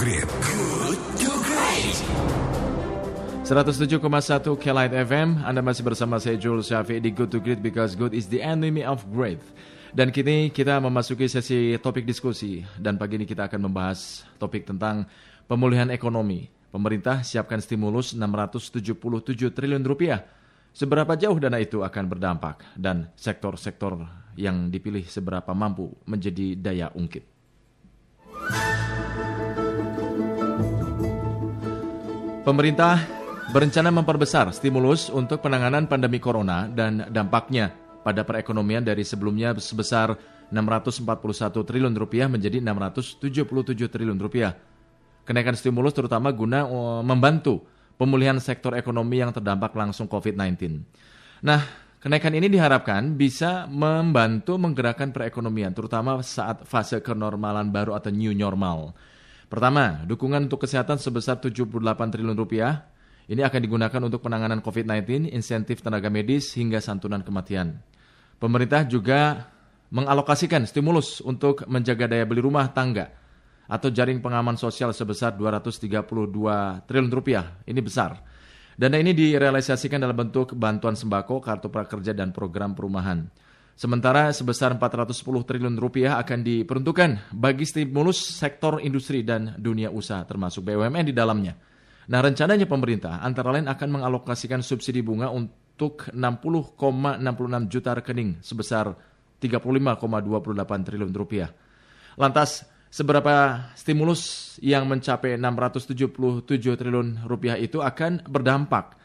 Good to Great. 107,1 Kelight FM, Anda masih bersama saya Jules Syafi di Good to Great because good is the enemy of great. Dan kini kita memasuki sesi topik diskusi dan pagi ini kita akan membahas topik tentang pemulihan ekonomi. Pemerintah siapkan stimulus 677 triliun rupiah. Seberapa jauh dana itu akan berdampak dan sektor-sektor yang dipilih seberapa mampu menjadi daya ungkit. Pemerintah berencana memperbesar stimulus untuk penanganan pandemi corona dan dampaknya pada perekonomian dari sebelumnya sebesar 641 triliun rupiah menjadi 677 triliun rupiah. Kenaikan stimulus terutama guna uh, membantu pemulihan sektor ekonomi yang terdampak langsung COVID-19. Nah, kenaikan ini diharapkan bisa membantu menggerakkan perekonomian terutama saat fase kenormalan baru atau new normal. Pertama, dukungan untuk kesehatan sebesar 78 triliun rupiah ini akan digunakan untuk penanganan COVID-19, insentif tenaga medis, hingga santunan kematian. Pemerintah juga mengalokasikan stimulus untuk menjaga daya beli rumah tangga atau jaring pengaman sosial sebesar 232 triliun rupiah. Ini besar. Dana ini direalisasikan dalam bentuk bantuan sembako, kartu prakerja, dan program perumahan. Sementara sebesar 410 triliun rupiah akan diperuntukkan bagi stimulus sektor industri dan dunia usaha termasuk BUMN di dalamnya. Nah, rencananya pemerintah antara lain akan mengalokasikan subsidi bunga untuk 60,66 juta rekening sebesar 35,28 triliun rupiah. Lantas, seberapa stimulus yang mencapai 677 triliun rupiah itu akan berdampak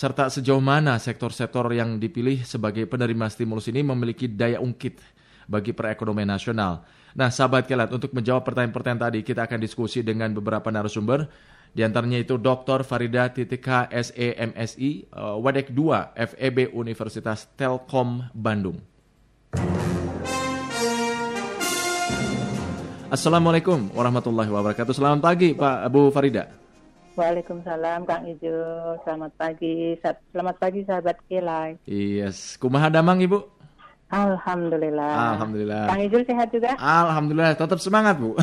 serta sejauh mana sektor-sektor yang dipilih sebagai penerima stimulus ini memiliki daya ungkit bagi perekonomian nasional. Nah, sahabat kelat, untuk menjawab pertanyaan-pertanyaan tadi, kita akan diskusi dengan beberapa narasumber. Di antaranya itu Dr. Farida Titika SEMSI, uh, Wadek 2 FEB Universitas Telkom Bandung. Assalamualaikum warahmatullahi wabarakatuh. Selamat pagi Pak Abu Farida. Waalaikumsalam Kang Ijo. Selamat pagi. Selamat pagi sahabat Kilai. Yes. Kumaha damang Ibu? Alhamdulillah. Alhamdulillah. Kang Ijul sehat juga? Alhamdulillah, tetap semangat Bu.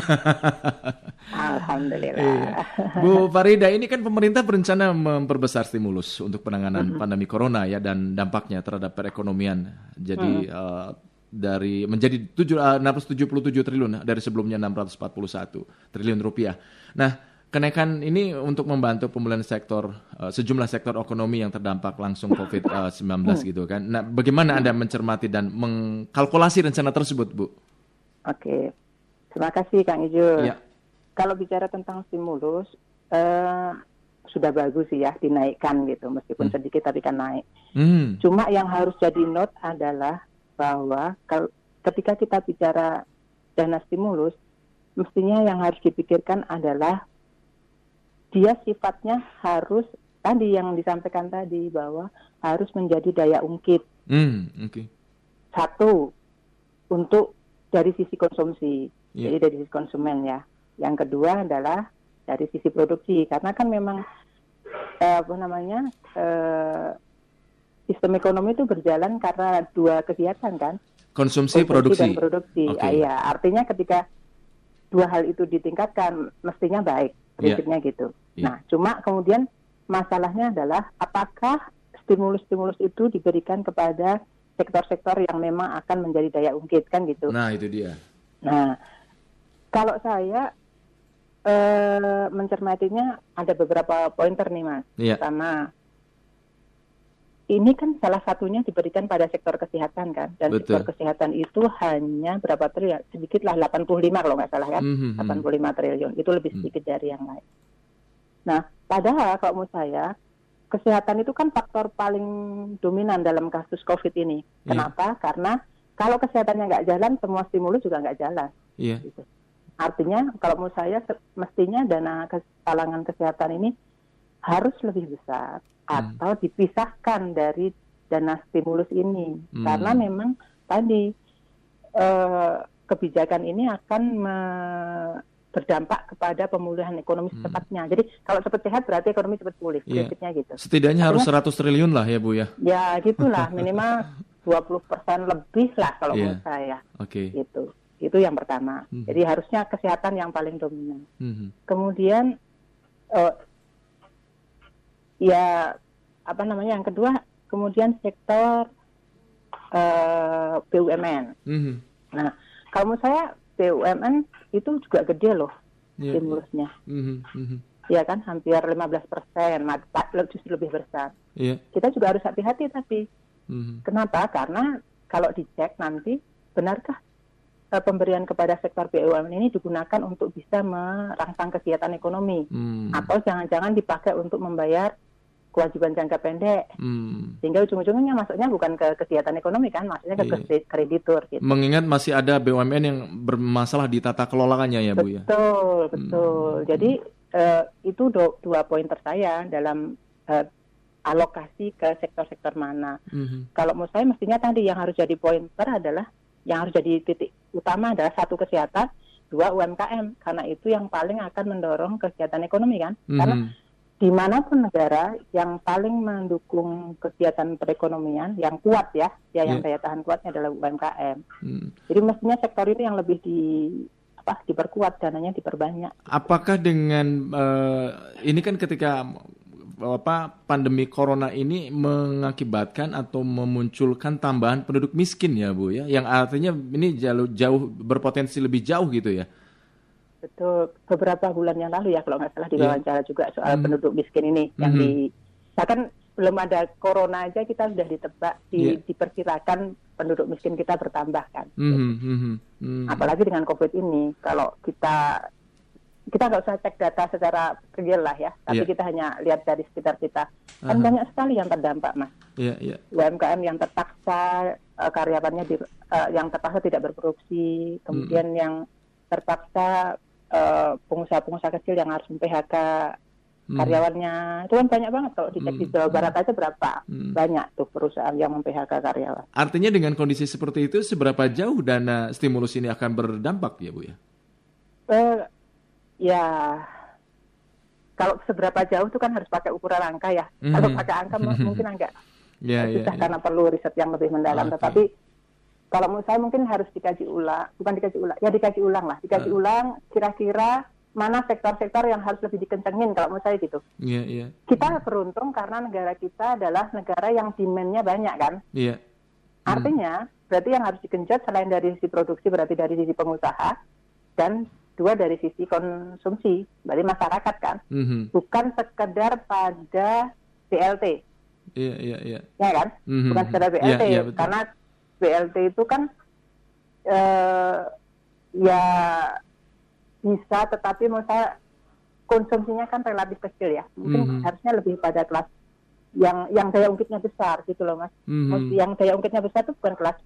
Alhamdulillah. Iya. Bu Farida, ini kan pemerintah berencana memperbesar stimulus untuk penanganan mm-hmm. pandemi corona ya dan dampaknya terhadap perekonomian. Jadi mm. uh, dari menjadi 7, uh, 677 triliun dari sebelumnya 641 triliun rupiah. Nah, Kenaikan ini untuk membantu pemulihan sektor uh, sejumlah sektor ekonomi yang terdampak langsung COVID-19 uh, gitu kan. Nah, bagaimana Anda mencermati dan mengkalkulasi rencana tersebut, Bu? Oke, terima kasih Kang Ijo. Ya. Kalau bicara tentang stimulus, uh, sudah bagus sih ya dinaikkan gitu, meskipun hmm. sedikit tapi kan naik. Hmm. Cuma yang harus jadi note adalah bahwa kalau ketika kita bicara dana stimulus, mestinya yang harus dipikirkan adalah dia sifatnya harus tadi yang disampaikan tadi bahwa harus menjadi daya ungkit. Mm, okay. Satu untuk dari sisi konsumsi, yeah. jadi dari sisi konsumen ya. Yang kedua adalah dari sisi produksi karena kan memang eh, apa namanya eh, sistem ekonomi itu berjalan karena dua kegiatan kan. Konsumsi, konsumsi produksi. dan produksi. Okay. Ah, ya, artinya ketika dua hal itu ditingkatkan mestinya baik. Prinsipnya yeah. gitu. Yeah. Nah, cuma kemudian masalahnya adalah apakah stimulus-stimulus itu diberikan kepada sektor-sektor yang memang akan menjadi daya ungkit kan gitu. Nah, itu dia. Nah, kalau saya eh, mencermatinya ada beberapa pointer nih, Mas. Yeah. Pertama, ini kan salah satunya diberikan pada sektor kesehatan kan dan Betul. sektor kesehatan itu hanya berapa triliun sedikit lah 85 kalau nggak salah ya mm -hmm. 85 triliun itu lebih hmm. sedikit mm. dari yang lain. Nah padahal kalau menurut saya kesehatan itu kan faktor paling dominan dalam kasus COVID ini. Yeah. Kenapa? Karena kalau kesehatannya nggak jalan semua stimulus juga nggak jalan. Yeah. Gitu. Artinya kalau menurut saya mestinya dana kalangan kesehatan ini harus lebih besar Hmm. Atau dipisahkan dari dana stimulus ini hmm. karena memang tadi eh, kebijakan ini akan me berdampak kepada pemulihan ekonomi hmm. secepatnya. Jadi kalau cepat sehat berarti ekonomi cepat pulih, yeah. prinsipnya gitu. Setidaknya harus 100 triliun lah ya Bu ya. Ya gitulah minimal 20 persen lebih lah kalau yeah. menurut saya. Oke. Okay. Gitu. Itu yang pertama. Hmm. Jadi harusnya kesehatan yang paling dominan. Hmm. Kemudian uh, ya apa namanya yang kedua, kemudian sektor uh, eh, BUMN. Hmm. Nah, kalau menurut saya BUMN itu juga gede loh yeah, stimulusnya. Yeah. Mm -hmm. Ya kan, hampir 15 persen, justru lebih besar. Yeah. Kita juga harus hati-hati tapi. Mm -hmm. Kenapa? Karena kalau dicek nanti, benarkah uh, pemberian kepada sektor BUMN ini digunakan untuk bisa merangsang kegiatan ekonomi? Mm. Atau jangan-jangan dipakai untuk membayar kewajiban jangka pendek. Hmm. Sehingga ujung-ujungnya masuknya bukan ke kegiatan ekonomi kan, maksudnya ke iya. kreditur. Gitu. Mengingat masih ada BUMN yang bermasalah di tata kelolaannya ya Bu ya? Betul, betul. Hmm. Jadi uh, itu do, dua pointer saya dalam uh, alokasi ke sektor-sektor mana. Hmm. Kalau menurut saya mestinya tadi yang harus jadi pointer adalah, yang harus jadi titik utama adalah satu kesehatan, dua UMKM, karena itu yang paling akan mendorong kegiatan ekonomi kan. Hmm. Karena di mana pun negara yang paling mendukung kegiatan perekonomian yang kuat ya, ya yang yeah. daya tahan kuatnya adalah UMKM. Hmm. Jadi mestinya sektor ini yang lebih di apa diperkuat dananya diperbanyak. Apakah dengan uh, ini kan ketika apa pandemi corona ini mengakibatkan atau memunculkan tambahan penduduk miskin ya Bu ya, yang artinya ini jauh jauh berpotensi lebih jauh gitu ya. Betul, beberapa bulan yang lalu ya kalau nggak salah diwawancara yeah. juga soal hmm. penduduk miskin ini hmm. yang di bahkan belum ada corona aja kita sudah ditebak di, yeah. diperkirakan penduduk miskin kita bertambah kan. Mm -hmm. Mm Apalagi dengan COVID ini, kalau kita kita nggak usah cek data secara real lah ya, tapi yeah. kita hanya lihat dari sekitar kita. Kan uh -huh. banyak sekali yang terdampak, mas. Yeah, yeah. UMKM yang terpaksa uh, karyawannya di, uh, yang terpaksa tidak berproduksi, kemudian mm yang terpaksa pengusaha-pengusaha kecil yang harus PHK hmm. karyawannya itu kan banyak banget kalau dicek hmm. di Jawa Barat aja berapa hmm. banyak tuh perusahaan yang PHK karyawan. Artinya dengan kondisi seperti itu seberapa jauh dana stimulus ini akan berdampak ya bu ya? Uh, ya kalau seberapa jauh itu kan harus pakai ukuran angka ya. Hmm. Kalau pakai angka mungkin enggak. Yeah, yeah, yeah. karena perlu riset yang lebih mendalam. Okay. Tetapi kalau menurut saya mungkin harus dikaji ulang, bukan dikaji ulang, ya dikaji ulang lah, dikaji uh. ulang kira-kira mana sektor-sektor yang harus lebih dikencengin kalau menurut saya gitu. Iya, yeah, iya. Yeah. Kita beruntung karena negara kita adalah negara yang demand-nya banyak kan. Iya. Yeah. Hmm. Artinya, berarti yang harus digenjot selain dari sisi produksi berarti dari sisi pengusaha dan dua dari sisi konsumsi, berarti masyarakat kan. Mm -hmm. Bukan sekedar pada BLT. Iya, iya, iya. Ya kan? Mm -hmm. Bukan sekedar BLT, yeah, yeah, karena BLT itu kan uh, ya bisa tetapi menurut saya konsumsinya kan relatif kecil ya mungkin mm -hmm. harusnya lebih pada kelas yang yang daya ungkitnya besar gitu loh mas mm -hmm. yang daya ungkitnya besar itu bukan kelas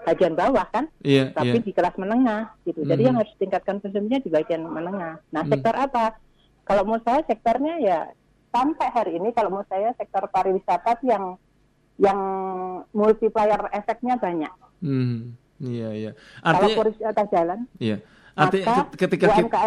bagian bawah kan yeah, tapi yeah. di kelas menengah gitu mm -hmm. jadi yang harus tingkatkan konsumsinya di bagian menengah nah mm. sektor apa kalau menurut saya sektornya ya sampai hari ini kalau menurut saya sektor pariwisata yang yang multiplier efeknya banyak. Hmm, iya iya. Artinya, Kalau pariwisata jalan, iya. Artinya maka ketika UMKM kita,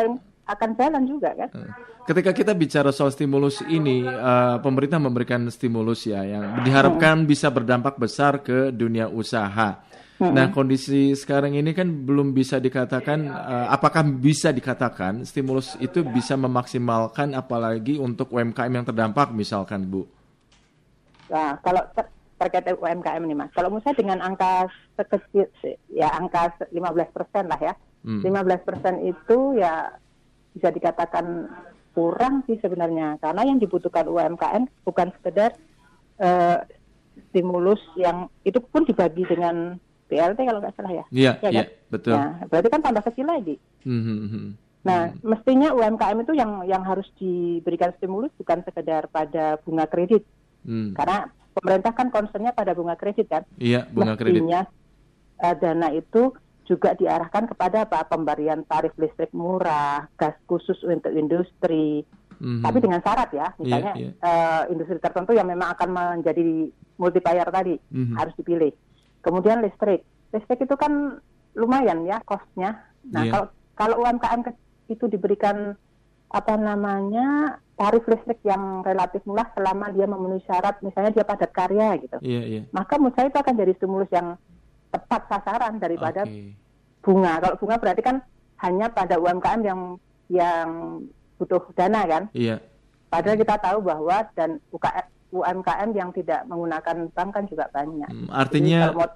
akan jalan juga kan. Eh, ketika kita bicara soal stimulus ini, uh, pemerintah memberikan stimulus ya yang diharapkan hmm. bisa berdampak besar ke dunia usaha. Hmm. Nah kondisi sekarang ini kan belum bisa dikatakan, uh, apakah bisa dikatakan stimulus itu bisa memaksimalkan apalagi untuk UMKM yang terdampak misalkan Bu? Nah kalau terkait UMKM ini mas. Kalau menurut saya dengan angka sekecil ya angka 15 persen lah ya, hmm. 15 persen itu ya bisa dikatakan kurang sih sebenarnya karena yang dibutuhkan UMKM bukan sekedar uh, stimulus yang itu pun dibagi dengan BLT kalau nggak salah ya. Iya, ya, iya, kan? betul. Nah, berarti kan tambah kecil lagi. Hmm, hmm, hmm. Nah, mestinya UMKM itu yang yang harus diberikan stimulus bukan sekedar pada bunga kredit. Hmm. Karena pemerintah kan concernnya pada bunga kredit kan. Iya, bunga Mestinya, kredit. Uh, dana itu juga diarahkan kepada apa pemberian tarif listrik murah, gas khusus untuk industri. Mm-hmm. Tapi dengan syarat ya, misalnya yeah, yeah. Uh, industri tertentu yang memang akan menjadi multiplier tadi mm-hmm. harus dipilih. Kemudian listrik, listrik itu kan lumayan ya kosnya. Nah yeah. kalau kalau UMKM itu diberikan apa namanya tarif listrik yang relatif murah selama dia memenuhi syarat misalnya dia padat karya gitu. Iya, iya. Maka menurut saya itu akan jadi stimulus yang tepat sasaran daripada okay. bunga. Kalau bunga berarti kan hanya pada UMKM yang yang butuh dana kan? Iya. Padahal kita tahu bahwa dan UMKM yang tidak menggunakan bank kan juga banyak. Hmm, artinya Jadi, mau,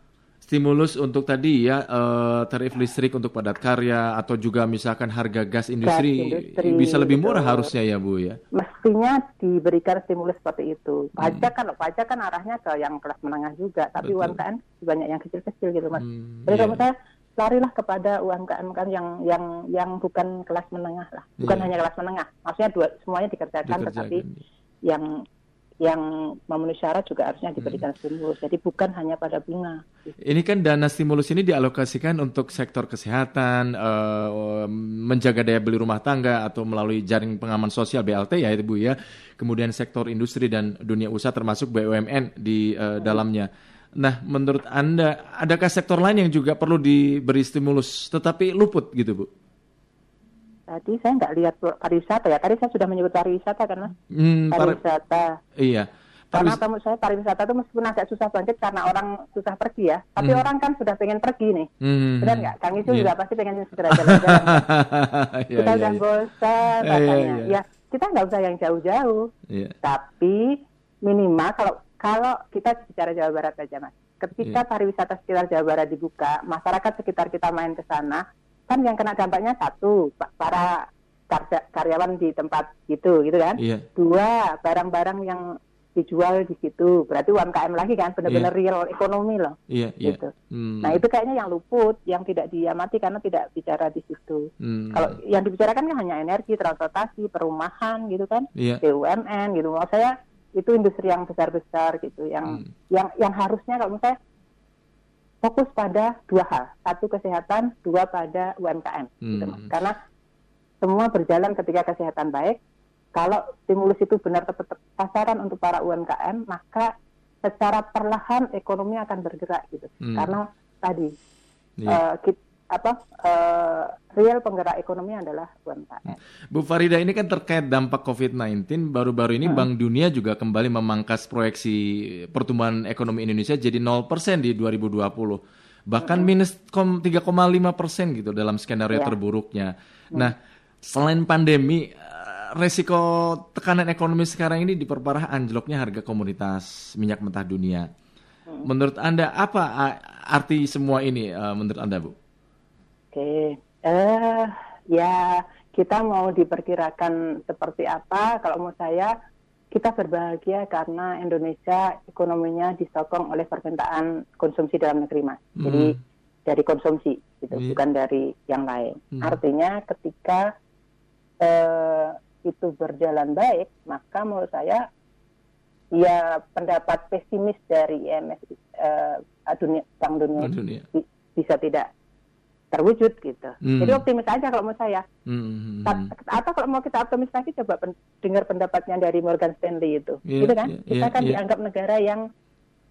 stimulus untuk tadi ya uh, tarif listrik untuk padat karya atau juga misalkan harga gas industri, gas industri bisa lebih murah harusnya ya Bu ya. Mestinya diberikan stimulus seperti itu. Pajak hmm. kan pajak kan arahnya ke yang kelas menengah juga, tapi betul. UMKM banyak yang kecil-kecil gitu Mas. Hmm, Jadi yeah. kalau saya larilah kepada UMKM kan yang yang yang bukan kelas menengah lah, bukan yeah. hanya kelas menengah. Maksudnya dua semuanya dikerjakan, dikerjakan tetapi yang yang memenuhi syarat juga harusnya diberikan hmm. stimulus. Jadi bukan hanya pada bunga. Ini kan dana stimulus ini dialokasikan untuk sektor kesehatan, uh, menjaga daya beli rumah tangga atau melalui jaring pengaman sosial BLT ya Bu ya. Kemudian sektor industri dan dunia usaha termasuk BUMN di uh, hmm. dalamnya. Nah, menurut Anda adakah sektor lain yang juga perlu diberi stimulus tetapi luput gitu Bu? Tadi saya nggak lihat pariwisata ya. Tadi saya sudah menyebut pariwisata karena hmm, pariwisata. Iya. Karena menurut saya pariwisata itu meskipun agak susah bangkit karena orang susah pergi ya. Tapi hmm. orang kan sudah pengen pergi nih. Hmm. Benar nggak? Kang itu yeah. juga pasti pengen segera jalan-jalan. yeah, kita yeah, udah yeah. bosan yeah, katanya. Yeah, yeah. Ya kita nggak usah yang jauh-jauh. Yeah. Tapi minimal kalau kalau kita bicara Jawa Barat aja mas. Ketika yeah. pariwisata sekitar Jawa Barat dibuka, masyarakat sekitar kita main ke sana, kan yang kena dampaknya satu para karyawan di tempat itu gitu kan iya. dua barang-barang yang dijual di situ berarti UMKM lagi kan benar-benar yeah. real ekonomi loh yeah, yeah. gitu hmm. nah itu kayaknya yang luput yang tidak diamati karena tidak bicara di situ hmm. kalau yang dibicarakan kan hanya energi transportasi perumahan gitu kan yeah. BUMN gitu mau saya itu industri yang besar-besar gitu yang hmm. yang yang harusnya kalau misalnya fokus pada dua hal, satu kesehatan, dua pada UMKM. Gitu, hmm. Karena semua berjalan ketika kesehatan baik. Kalau stimulus itu benar tepat pasaran untuk para UMKM, maka secara perlahan ekonomi akan bergerak gitu. Hmm. Karena tadi yeah. Iya. uh, kita, apa uh, real penggerak ekonomi adalah UMKM. Bu Farida ini kan terkait dampak COVID-19 baru-baru ini hmm. Bank Dunia juga kembali memangkas proyeksi pertumbuhan ekonomi Indonesia jadi 0% di 2020. Bahkan hmm. minus 3,5 persen gitu dalam skenario ya. terburuknya. Hmm. Nah, selain pandemi, eh, resiko tekanan ekonomi sekarang ini diperparah anjloknya harga komoditas minyak mentah dunia. Hmm. Menurut Anda apa arti semua ini uh, menurut Anda, Bu? Oke, eh ya kita mau diperkirakan seperti apa? Kalau mau saya, kita berbahagia karena Indonesia ekonominya disokong oleh permintaan konsumsi dalam negeri, mas. Hmm. Jadi dari konsumsi, gitu, yeah. bukan dari yang lain. Hmm. Artinya ketika eh, itu berjalan baik, maka menurut saya ya pendapat pesimis dari IMF eh, dunia, Bank Dunia, dunia. bisa tidak terwujud gitu. Hmm. Jadi optimis aja kalau mau saya. Hmm. Atau kalau mau kita optimis lagi coba pen dengar pendapatnya dari Morgan Stanley itu, yeah, gitu kan? Yeah, kita yeah, kan yeah. dianggap negara yang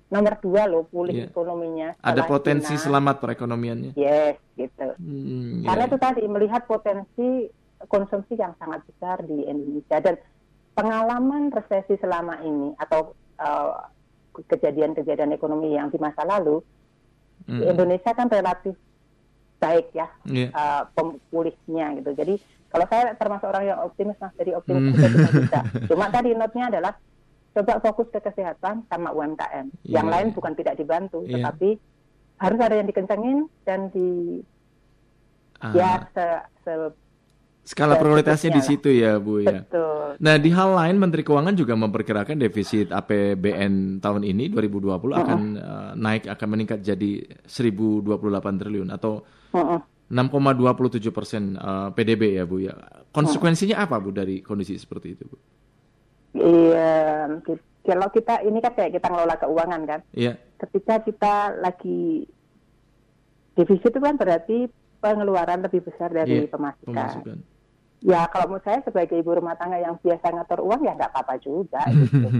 nomor dua loh pulih yeah. ekonominya. Ada potensi China. selamat perekonomiannya. Yes, gitu. Hmm, Karena yeah. itu tadi melihat potensi konsumsi yang sangat besar di Indonesia dan pengalaman resesi selama ini atau uh, kejadian-kejadian ekonomi yang di masa lalu hmm. Indonesia kan relatif baik ya yeah. Iya. uh, pemulihnya gitu. Jadi kalau saya termasuk orang yang optimis mas, jadi optimis mm. kita bisa. Cuma tadi notnya adalah coba fokus ke kesehatan sama UMKM. Yeah. Yang lain bukan tidak dibantu, yeah. tetapi harus ada yang dikencengin dan di uh. ya se, se Skala prioritasnya di situ ya, Bu ya. Betul. Nah, di hal lain Menteri Keuangan juga memperkirakan defisit APBN tahun ini 2020 uh -uh. akan uh, naik akan meningkat jadi 1028 triliun atau uh -uh. 6,27 persen uh, PDB ya, Bu ya. Konsekuensinya uh -uh. apa, Bu, dari kondisi seperti itu, Bu? Iya, kalau kita ini kan kayak kita ngelola keuangan kan. Iya. Ketika kita lagi defisit itu kan berarti pengeluaran lebih besar dari yeah, pemasukan. pemasukan ya kalau menurut saya sebagai ibu rumah tangga yang biasa ngatur uang ya nggak apa-apa juga gitu.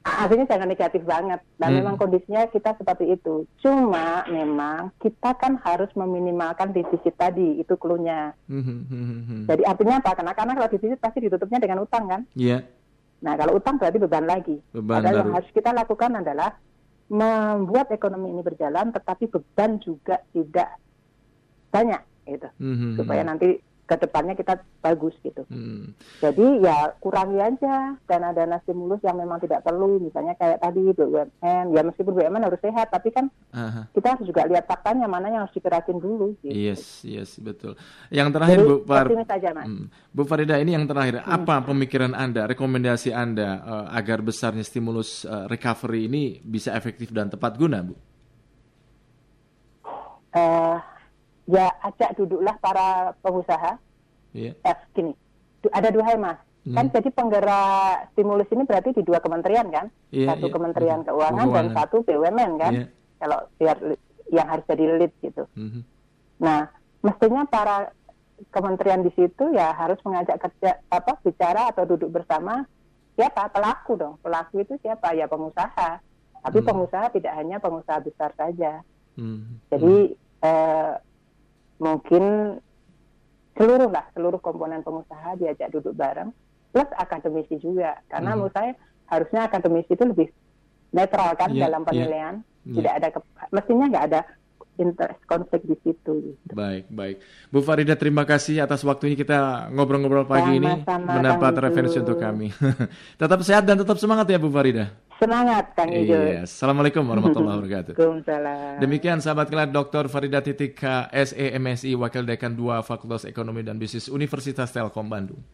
Artinya jangan negatif banget. Dan hmm. memang kondisinya kita seperti itu. Cuma memang kita kan harus meminimalkan defisit tadi, itu klunya. Hmm. Jadi artinya apa? Karena, karena kalau defisit pasti ditutupnya dengan utang kan? Iya. Yeah. Nah kalau utang berarti beban lagi. Beban Padahal yang harus kita lakukan adalah membuat ekonomi ini berjalan, tetapi beban juga tidak banyak gitu mm-hmm. supaya nanti ke depannya kita bagus gitu. Hmm. Jadi ya kurangi aja dana-dana stimulus yang memang tidak perlu, misalnya kayak tadi BUMN, ya meskipun BUMN harus sehat, tapi kan uh-huh. kita harus juga lihat faktanya mana yang harus dikeratin dulu. Gitu. Yes, yes betul. Yang terakhir Jadi, Bu Far, Mas. Hmm. Bu Farida ini yang terakhir, hmm. apa pemikiran Anda, rekomendasi Anda uh, agar besarnya stimulus uh, recovery ini bisa efektif dan tepat guna, Bu? Uh, ya ajak duduklah para pengusaha. Yeah. Eh, gini, ada dua hal mas. Hmm. Kan jadi penggerak stimulus ini berarti di dua kementerian kan, yeah, satu yeah. Kementerian Keuangan, Keuangan dan satu BUMN kan. Yeah. Kalau biar yang harus jadi lead gitu. Mm-hmm. Nah, mestinya para kementerian di situ ya harus mengajak kerja apa bicara atau duduk bersama siapa pelaku dong. Pelaku itu siapa? Ya pengusaha. Tapi mm. pengusaha tidak hanya pengusaha besar saja. Mm. Jadi mm. Eh, mungkin seluruh lah seluruh komponen pengusaha diajak duduk bareng plus akademisi juga karena hmm. menurut saya harusnya akademisi itu lebih netral kan yeah, dalam iya. penilaian yeah, tidak ada mestinya nggak ada interest konflik di situ. Gitu. Baik, baik. Bu Farida, terima kasih atas waktunya kita ngobrol-ngobrol pagi sama, ini mendapat referensi untuk kami. tetap sehat dan tetap semangat ya Bu Farida. Semangat Kang Ijo. Iya. Assalamualaikum warahmatullahi wabarakatuh. Waalaikumsalam. Demikian sahabat kelas Dr. Farida Titik SEMSI Wakil Dekan 2 Fakultas Ekonomi dan Bisnis Universitas Telkom Bandung.